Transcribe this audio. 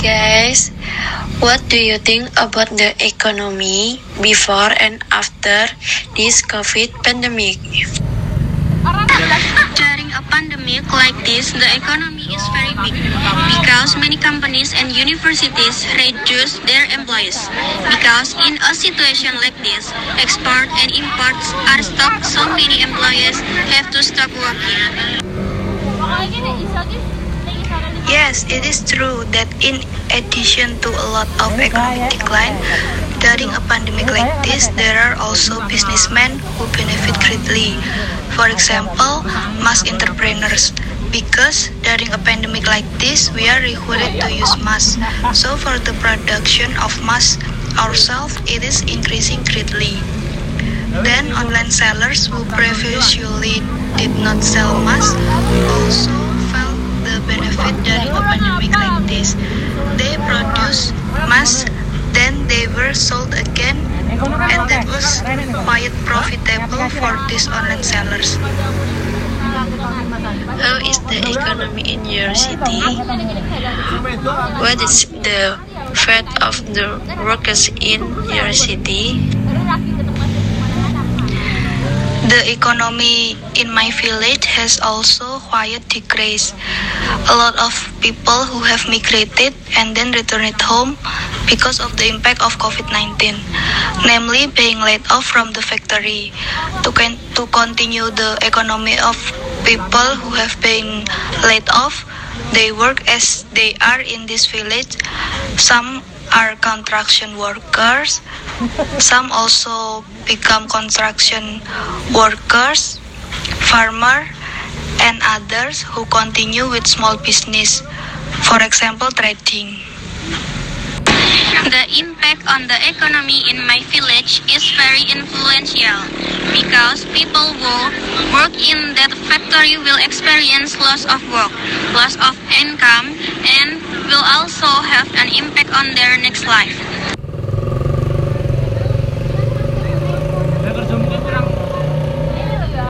guys, what do you think about the economy before and after this COVID pandemic? During a pandemic like this, the economy is very big because many companies and universities reduce their employees. Because in a situation like this, export and imports are stopped, so many employees have to stop working. Yes, it is true that in addition to a lot of economic decline, during a pandemic like this, there are also businessmen who benefit greatly. For example, mask entrepreneurs. Because during a pandemic like this, we are required to use masks. So for the production of masks ourselves, it is increasing greatly. Then online sellers who previously did not sell masks also then they were sold again, and that was quite profitable for these online sellers. How is the economy in your city? What is the fate of the workers in your city? The economy in my village has also quite decreased. A lot of people who have migrated and then returned home because of the impact of COVID-19, namely being laid off from the factory. To, con- to continue the economy of people who have been laid off, they work as they are in this village. Some are construction workers. Some also become construction workers, farmer, and others who continue with small business, for example, trading. The impact on the economy in my village is very influential because people who work in that factory will experience loss of work, loss of income, and will also an impact on their next life.